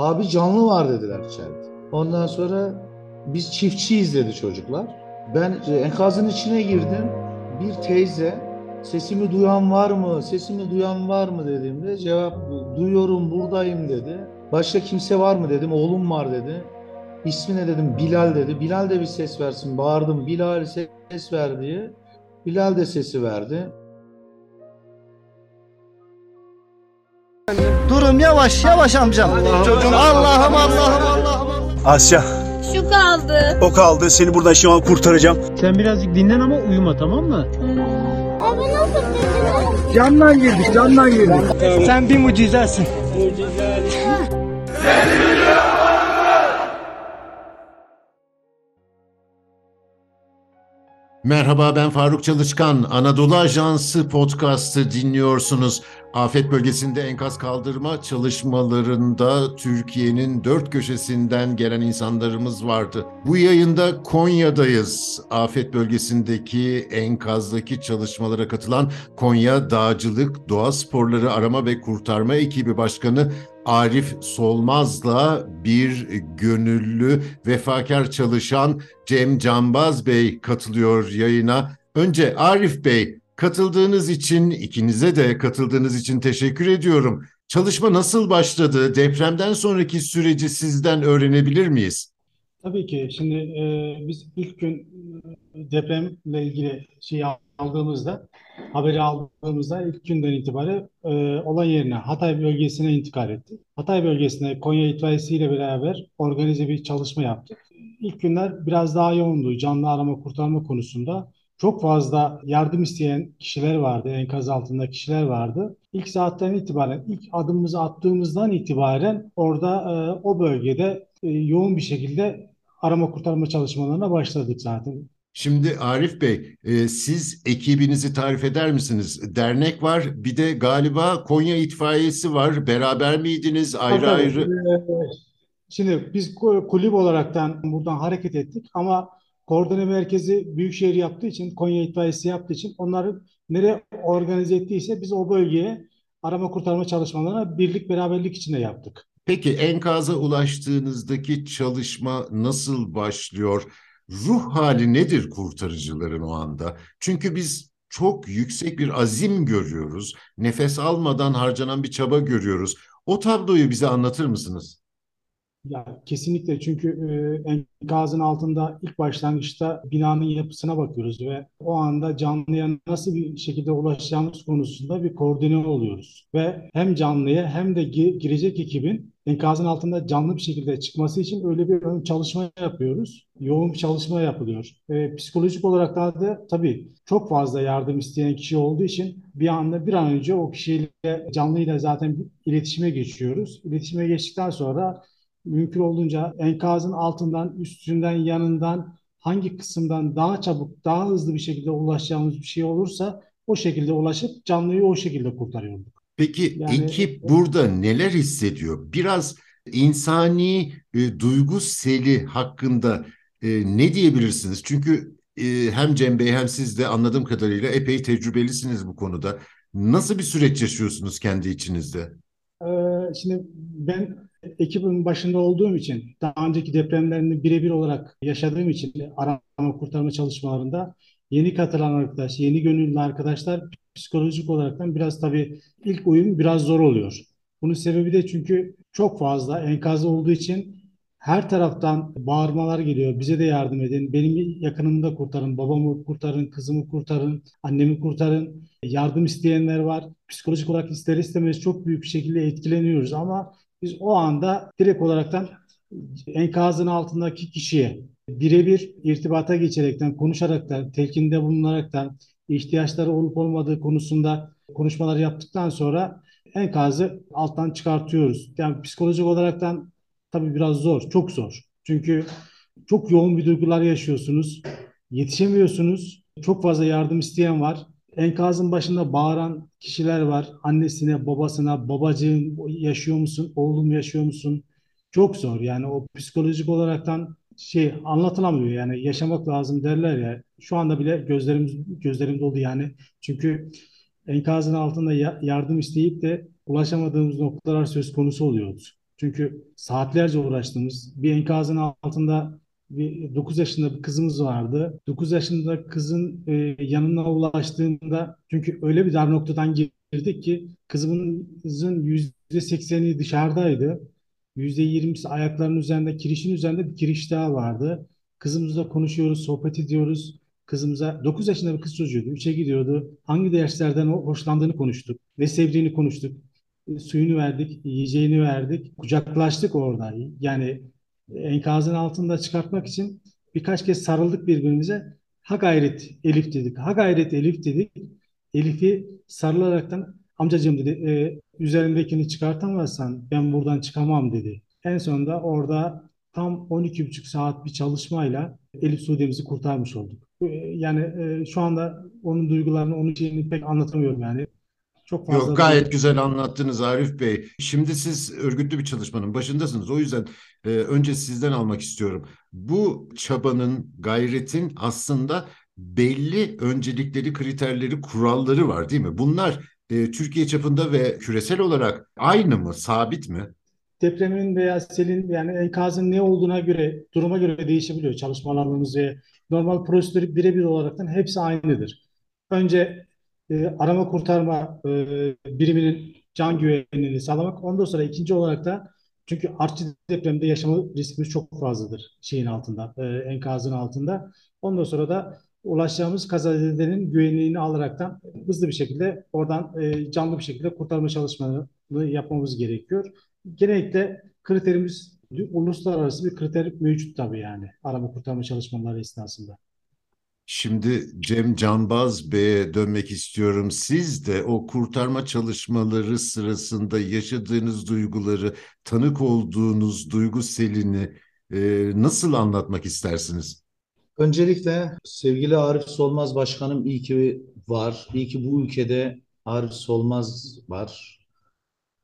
Abi canlı var dediler içeride. Ondan sonra biz çiftçiyiz dedi çocuklar. Ben e, enkazın içine girdim. Bir teyze sesimi duyan var mı? Sesimi duyan var mı dediğimde cevap duyuyorum buradayım dedi. Başka kimse var mı dedim. Oğlum var dedi. İsmi ne dedim? Bilal dedi. Bilal de bir ses versin. Bağırdım. Bilal ses ver diye. Bilal de sesi verdi. Yavaş yavaş amcam. Allah'ım Allah'ım Allah'ım Allah'ım. Asya Şu kaldı. o kaldı seni buradan şimdi an kurtaracağım. Sen birazcık dinlen ama uyuma tamam mı? Abi nasıl dedin? Camdan girdik camdan girdik. Sen bir mucizesin. Merhaba ben Faruk Çalışkan. Anadolu Ajansı podcast'ı dinliyorsunuz. Afet bölgesinde enkaz kaldırma çalışmalarında Türkiye'nin dört köşesinden gelen insanlarımız vardı. Bu yayında Konya'dayız. Afet bölgesindeki enkazdaki çalışmalara katılan Konya Dağcılık Doğa Sporları Arama ve Kurtarma Ekibi Başkanı Arif Solmaz'la bir gönüllü vefakar çalışan Cem Canbaz Bey katılıyor yayına. Önce Arif Bey katıldığınız için ikinize de katıldığınız için teşekkür ediyorum. Çalışma nasıl başladı? Depremden sonraki süreci sizden öğrenebilir miyiz? Tabii ki. Şimdi e, biz ilk gün e, depremle ilgili şeyi aldığımızda, haberi aldığımızda ilk günden itibaren e, olay yerine Hatay bölgesine intikal ettik. Hatay bölgesinde Konya İtfaiyesi ile beraber organize bir çalışma yaptık. İlk günler biraz daha yoğundu canlı arama kurtarma konusunda. Çok fazla yardım isteyen kişiler vardı, enkaz altında kişiler vardı. İlk saatten itibaren, ilk adımımızı attığımızdan itibaren orada e, o bölgede e, yoğun bir şekilde arama kurtarma çalışmalarına başladık zaten. Şimdi Arif Bey, e, siz ekibinizi tarif eder misiniz? Dernek var, bir de galiba Konya İtfaiyesi var. Beraber miydiniz? Ayrı Tabii, ayrı. e, Şimdi biz ku- kulüp olaraktan buradan hareket ettik ama koordine merkezi Büyükşehir yaptığı için, Konya İtfaiyesi yaptığı için onları nereye organize ettiyse biz o bölgeye arama kurtarma çalışmalarına birlik beraberlik içinde yaptık. Peki enkaza ulaştığınızdaki çalışma nasıl başlıyor? Ruh hali nedir kurtarıcıların o anda? Çünkü biz çok yüksek bir azim görüyoruz. Nefes almadan harcanan bir çaba görüyoruz. O tabloyu bize anlatır mısınız? Ya kesinlikle çünkü e, enkazın altında ilk başlangıçta binanın yapısına bakıyoruz ve o anda canlıya nasıl bir şekilde ulaşacağımız konusunda bir koordine oluyoruz. Ve hem canlıya hem de gi- girecek ekibin enkazın altında canlı bir şekilde çıkması için öyle bir ön çalışma yapıyoruz. Yoğun bir çalışma yapılıyor. E, psikolojik olarak da, da tabii çok fazla yardım isteyen kişi olduğu için bir anda bir an önce o kişiyle canlıyla zaten iletişime geçiyoruz. İletişime geçtikten sonra mümkün olduğunca enkazın altından, üstünden, yanından hangi kısımdan daha çabuk, daha hızlı bir şekilde ulaşacağımız bir şey olursa o şekilde ulaşıp canlıyı o şekilde kurtarıyorduk. Peki Yani- ekip burada neler hissediyor? Biraz insani e, duygu seli hakkında e, ne diyebilirsiniz? Çünkü e, hem Cem Bey hem siz de anladığım kadarıyla epey tecrübelisiniz bu konuda. Nasıl bir süreç yaşıyorsunuz kendi içinizde? Ee, şimdi ben ekibin başında olduğum için, daha önceki depremlerini birebir olarak yaşadığım için arama kurtarma çalışmalarında yeni katılan arkadaş, yeni gönüllü arkadaşlar psikolojik olaraktan biraz tabii ilk uyum biraz zor oluyor. Bunun sebebi de çünkü çok fazla enkaz olduğu için her taraftan bağırmalar geliyor. Bize de yardım edin. Benim yakınımı da kurtarın. Babamı kurtarın, kızımı kurtarın, annemi kurtarın. Yardım isteyenler var. Psikolojik olarak ister istemez çok büyük bir şekilde etkileniyoruz ama biz o anda direkt olaraktan enkazın altındaki kişiye birebir irtibata geçerekten, konuşaraktan, telkinde bulunaraktan, ihtiyaçları olup olmadığı konusunda konuşmalar yaptıktan sonra enkazı alttan çıkartıyoruz. Yani psikolojik olaraktan tabii biraz zor, çok zor. Çünkü çok yoğun bir duygular yaşıyorsunuz, yetişemiyorsunuz, çok fazla yardım isteyen var. Enkazın başında bağıran kişiler var. Annesine, babasına, babacığım yaşıyor musun, oğlum yaşıyor musun? Çok zor yani o psikolojik olaraktan şey anlatılamıyor yani yaşamak lazım derler ya. Şu anda bile gözlerimiz gözlerim dolu yani. Çünkü enkazın altında ya- yardım isteyip de ulaşamadığımız noktalar söz konusu oluyor. Çünkü saatlerce uğraştığımız bir enkazın altında bir 9 yaşında bir kızımız vardı. 9 yaşında kızın e, yanına ulaştığında çünkü öyle bir dar noktadan girdik ki kızımızın %80'i dışarıdaydı. %20'si ayaklarının üzerinde, kirişin üzerinde bir kiriş daha vardı. Kızımızla konuşuyoruz, sohbet ediyoruz. Kızımıza 9 yaşında bir kız çocuğuydu. 3'e gidiyordu. Hangi derslerden hoşlandığını konuştuk. Ne sevdiğini konuştuk. E, Suyunu verdik, yiyeceğini verdik. Kucaklaştık orada. Yani enkazın altında çıkartmak için birkaç kez sarıldık birbirimize. Ha gayret Elif dedik. Ha gayret Elif dedik. Elif'i sarılaraktan amcacığım dedi e, üzerindekini çıkartamazsan ben buradan çıkamam dedi. En sonunda orada tam 12,5 saat bir çalışmayla Elif Sude'mizi kurtarmış olduk. E, Yani e, şu anda onun duygularını, onun şeyini pek anlatamıyorum yani. Çok fazla Yok gayet güzel anlattınız Arif Bey. Şimdi siz örgütlü bir çalışmanın başındasınız. O yüzden e, önce sizden almak istiyorum. Bu çabanın, gayretin aslında belli öncelikleri, kriterleri, kuralları var değil mi? Bunlar e, Türkiye çapında ve küresel olarak aynı mı, sabit mi? depremin veya selin yani enkazın ne olduğuna göre, duruma göre değişebiliyor çalışmalarımız ve normal prosedür birebir olaraktan hepsi aynıdır. Önce e, arama kurtarma e, biriminin can güvenliğini sağlamak. Ondan sonra ikinci olarak da çünkü artçı depremde yaşama riskimiz çok fazladır şeyin altında, e, enkazın altında. Ondan sonra da ulaşacağımız kazazedenin güvenliğini alaraktan hızlı bir şekilde oradan e, canlı bir şekilde kurtarma çalışmalarını yapmamız gerekiyor. Genellikle kriterimiz uluslararası bir kriter mevcut tabii yani arama kurtarma çalışmaları esnasında. Şimdi Cem Canbaz Bey'e dönmek istiyorum. Siz de o kurtarma çalışmaları sırasında yaşadığınız duyguları, tanık olduğunuz duygu selini e, nasıl anlatmak istersiniz? Öncelikle sevgili Arif Solmaz Başkanım iyi ki var. İyi ki bu ülkede Arif Solmaz var.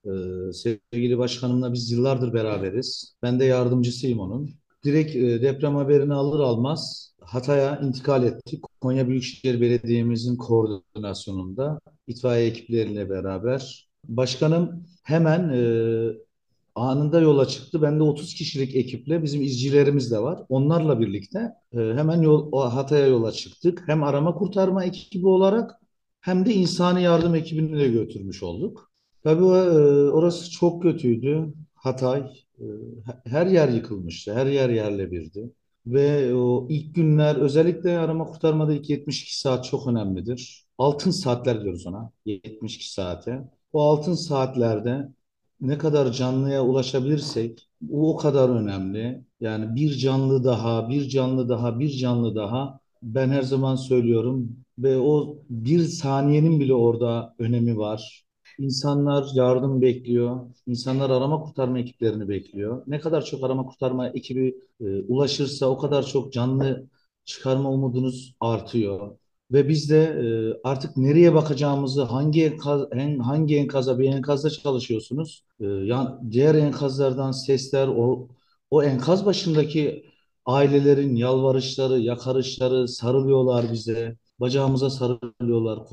Ee, sevgili başkanımla biz yıllardır beraberiz. Ben de yardımcısıyım onun. Direkt e, deprem haberini alır almaz Hatay'a intikal ettik. Konya Büyükşehir Belediye'mizin koordinasyonunda itfaiye ekipleriyle beraber. Başkanım hemen e, anında yola çıktı. Ben de 30 kişilik ekiple bizim izcilerimiz de var. Onlarla birlikte e, hemen yol, Hatay'a yola çıktık. Hem arama kurtarma ekibi olarak hem de insani yardım ekibini de götürmüş olduk. Tabii e, orası çok kötüydü. Hatay, e, her yer yıkılmıştı. Her yer yerle birdi. Ve o ilk günler özellikle arama kurtarmada ilk 72 saat çok önemlidir. Altın saatler diyoruz ona. 72 saate. O altın saatlerde ne kadar canlıya ulaşabilirsek o o kadar önemli. Yani bir canlı daha, bir canlı daha, bir canlı daha ben her zaman söylüyorum ve o bir saniyenin bile orada önemi var. İnsanlar yardım bekliyor. İnsanlar arama kurtarma ekiplerini bekliyor. Ne kadar çok arama kurtarma ekibi e, ulaşırsa o kadar çok canlı çıkarma umudunuz artıyor. Ve biz de e, artık nereye bakacağımızı, hangi enkaz, en- hangi enkaza, bir enkazda çalışıyorsunuz. E, ya, diğer enkazlardan sesler, o, o enkaz başındaki ailelerin yalvarışları, yakarışları sarılıyorlar bize. Bacağımıza sarılıyorlar,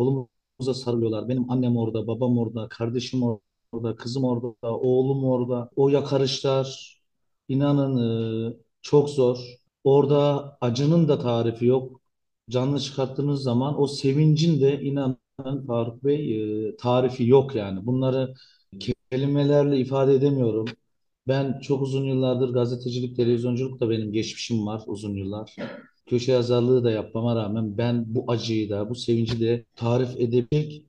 kolumuza sarılıyorlar. Benim annem orada, babam orada, kardeşim orada, kızım orada, oğlum orada. O yakarışlar, inanın e, çok zor. Orada acının da tarifi yok canlı çıkarttığınız zaman o sevincin de inanın Faruk Bey e, tarifi yok yani. Bunları kelimelerle ifade edemiyorum. Ben çok uzun yıllardır gazetecilik, televizyonculuk da benim geçmişim var uzun yıllar. Köşe yazarlığı da yapmama rağmen ben bu acıyı da, bu sevinci de tarif edecek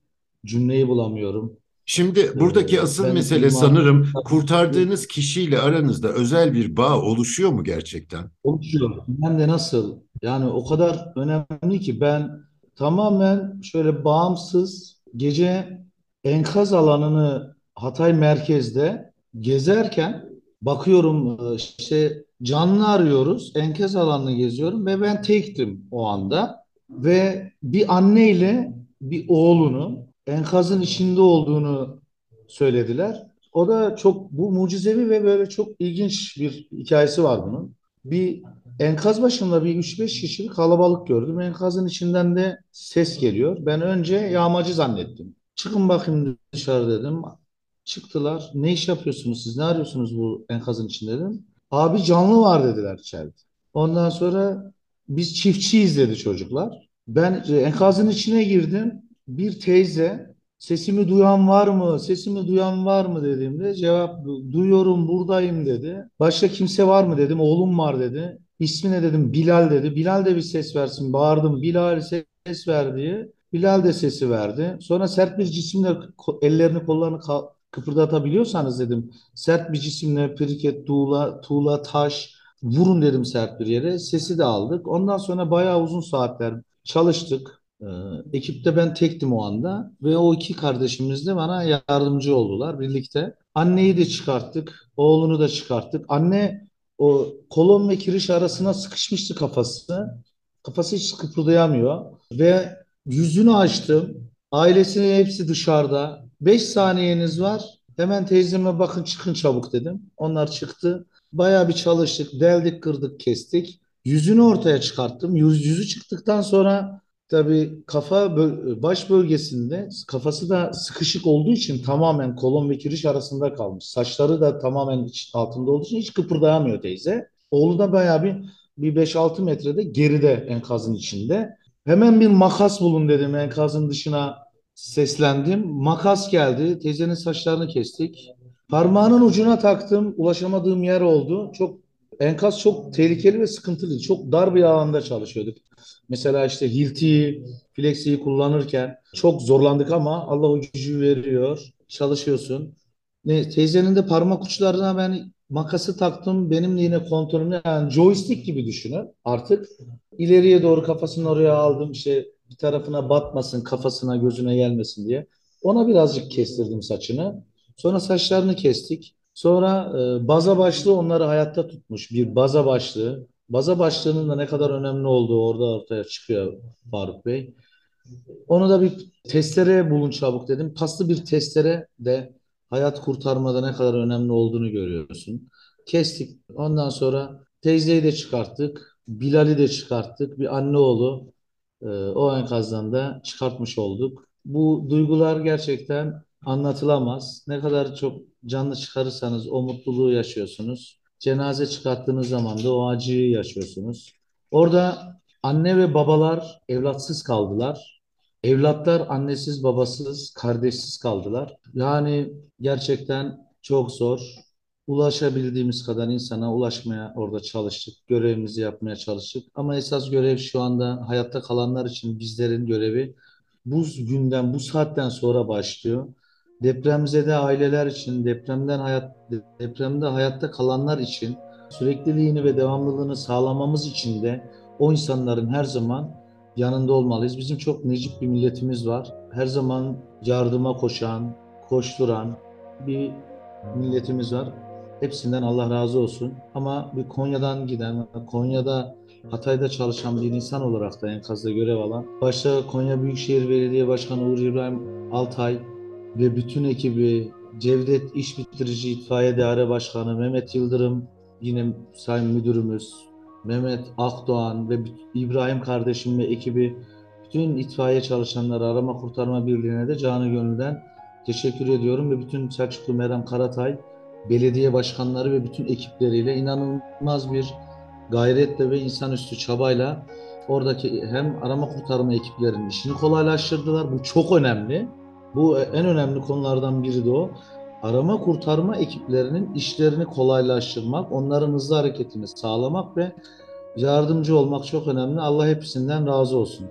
cümleyi bulamıyorum. Şimdi buradaki Ee, asıl mesele iman- sanırım kurtardığınız kişiyle aranızda özel bir bağ oluşuyor mu gerçekten? Oluşuyor. Ben de nasıl? Yani o kadar önemli ki ben tamamen şöyle bağımsız gece enkaz alanını Hatay merkezde gezerken bakıyorum e, işte canlı arıyoruz. Enkaz alanını geziyorum ve ben tektim o anda. Ve bir anneyle bir oğlunu enkazın içinde olduğunu söylediler. O da çok bu mucizevi ve böyle çok ilginç bir hikayesi var bunun. Bir enkaz başında bir 3-5 kişilik kalabalık gördüm. Enkazın içinden de ses geliyor. Ben önce yağmacı zannettim. Çıkın bakayım dışarı dedim. Çıktılar. Ne iş yapıyorsunuz siz? Ne arıyorsunuz bu enkazın içinde dedim. Abi canlı var dediler içeride. Ondan sonra biz çiftçiyiz dedi çocuklar. Ben e, enkazın içine girdim. Bir teyze sesimi duyan var mı? Sesimi duyan var mı dediğimde cevap duyuyorum buradayım dedi. Başka kimse var mı dedim. Oğlum var dedi. İsmi ne dedim? Bilal dedi. Bilal de bir ses versin. Bağırdım. Bilal ses ver diye. Bilal de sesi verdi. Sonra sert bir cisimle ellerini kollarını kıpırdatabiliyorsanız dedim. Sert bir cisimle piriket, tuğla, tuğla, taş vurun dedim sert bir yere. Sesi de aldık. Ondan sonra bayağı uzun saatler çalıştık. Ee, ekipte ben tektim o anda ve o iki kardeşimiz de bana yardımcı oldular birlikte. Anneyi de çıkarttık, oğlunu da çıkarttık. Anne o kolon ve kiriş arasına sıkışmıştı kafası. Kafası hiç kıpırdayamıyor ve yüzünü açtım. Ailesinin hepsi dışarıda. 5 saniyeniz var. Hemen teyzeme bakın çıkın çabuk dedim. Onlar çıktı. Bayağı bir çalıştık. Deldik, kırdık, kestik. Yüzünü ortaya çıkarttım. Yüz, yüzü çıktıktan sonra tabii kafa baş bölgesinde kafası da sıkışık olduğu için tamamen kolon ve kiriş arasında kalmış. Saçları da tamamen iç, altında olduğu için hiç kıpırdayamıyor teyze. Oğlu da bayağı bir bir 5-6 metrede geride enkazın içinde. Hemen bir makas bulun dedim enkazın dışına seslendim. Makas geldi. Teyzenin saçlarını kestik. Parmağının ucuna taktım. Ulaşamadığım yer oldu. Çok enkaz çok tehlikeli ve sıkıntılı. Çok dar bir alanda çalışıyorduk. Mesela işte hiltiyi, flexiyi kullanırken çok zorlandık ama Allah o gücü veriyor. Çalışıyorsun. Ne, teyzenin de parmak uçlarına ben makası taktım. Benim de yine kontrolümü yani joystick gibi düşünün artık. İleriye doğru kafasını oraya aldım. İşte bir tarafına batmasın, kafasına, gözüne gelmesin diye. Ona birazcık kestirdim saçını. Sonra saçlarını kestik. Sonra e, baza başlığı onları hayatta tutmuş. Bir baza başlığı. Baza başlığının da ne kadar önemli olduğu orada ortaya çıkıyor Faruk Bey. Onu da bir testere bulun çabuk dedim. Paslı bir testere de hayat kurtarmada ne kadar önemli olduğunu görüyorsun. Kestik. Ondan sonra teyzeyi de çıkarttık. Bilal'i de çıkarttık. Bir anne oğlu o enkazdan da çıkartmış olduk. Bu duygular gerçekten anlatılamaz. Ne kadar çok canlı çıkarırsanız o mutluluğu yaşıyorsunuz. Cenaze çıkarttığınız zaman da o acıyı yaşıyorsunuz. Orada anne ve babalar evlatsız kaldılar. Evlatlar annesiz, babasız, kardeşsiz kaldılar. Yani gerçekten çok zor. Ulaşabildiğimiz kadar insana ulaşmaya orada çalıştık. Görevimizi yapmaya çalıştık. Ama esas görev şu anda hayatta kalanlar için bizlerin görevi bu günden, bu saatten sonra başlıyor. Depremzede aileler için, depremden hayat, depremde hayatta kalanlar için sürekliliğini ve devamlılığını sağlamamız için de o insanların her zaman yanında olmalıyız. Bizim çok necip bir milletimiz var. Her zaman yardıma koşan, koşturan bir milletimiz var. Hepsinden Allah razı olsun. Ama bir Konya'dan giden, Konya'da Hatay'da çalışan bir insan olarak da enkazda görev alan, başta Konya Büyükşehir Belediye Başkanı Uğur İbrahim Altay ve bütün ekibi, Cevdet İş Bitirici İtfaiye Daire Başkanı Mehmet Yıldırım, yine Sayın Müdürümüz, Mehmet Akdoğan ve İbrahim kardeşim ve ekibi, bütün itfaiye çalışanları, arama kurtarma birliğine de canı gönülden teşekkür ediyorum ve bütün Selçuklu Meram Karatay belediye başkanları ve bütün ekipleriyle inanılmaz bir gayretle ve insanüstü çabayla oradaki hem arama kurtarma ekiplerinin işini kolaylaştırdılar. Bu çok önemli. Bu en önemli konulardan biri de o. Arama kurtarma ekiplerinin işlerini kolaylaştırmak, onların hızlı hareketini sağlamak ve yardımcı olmak çok önemli. Allah hepsinden razı olsun.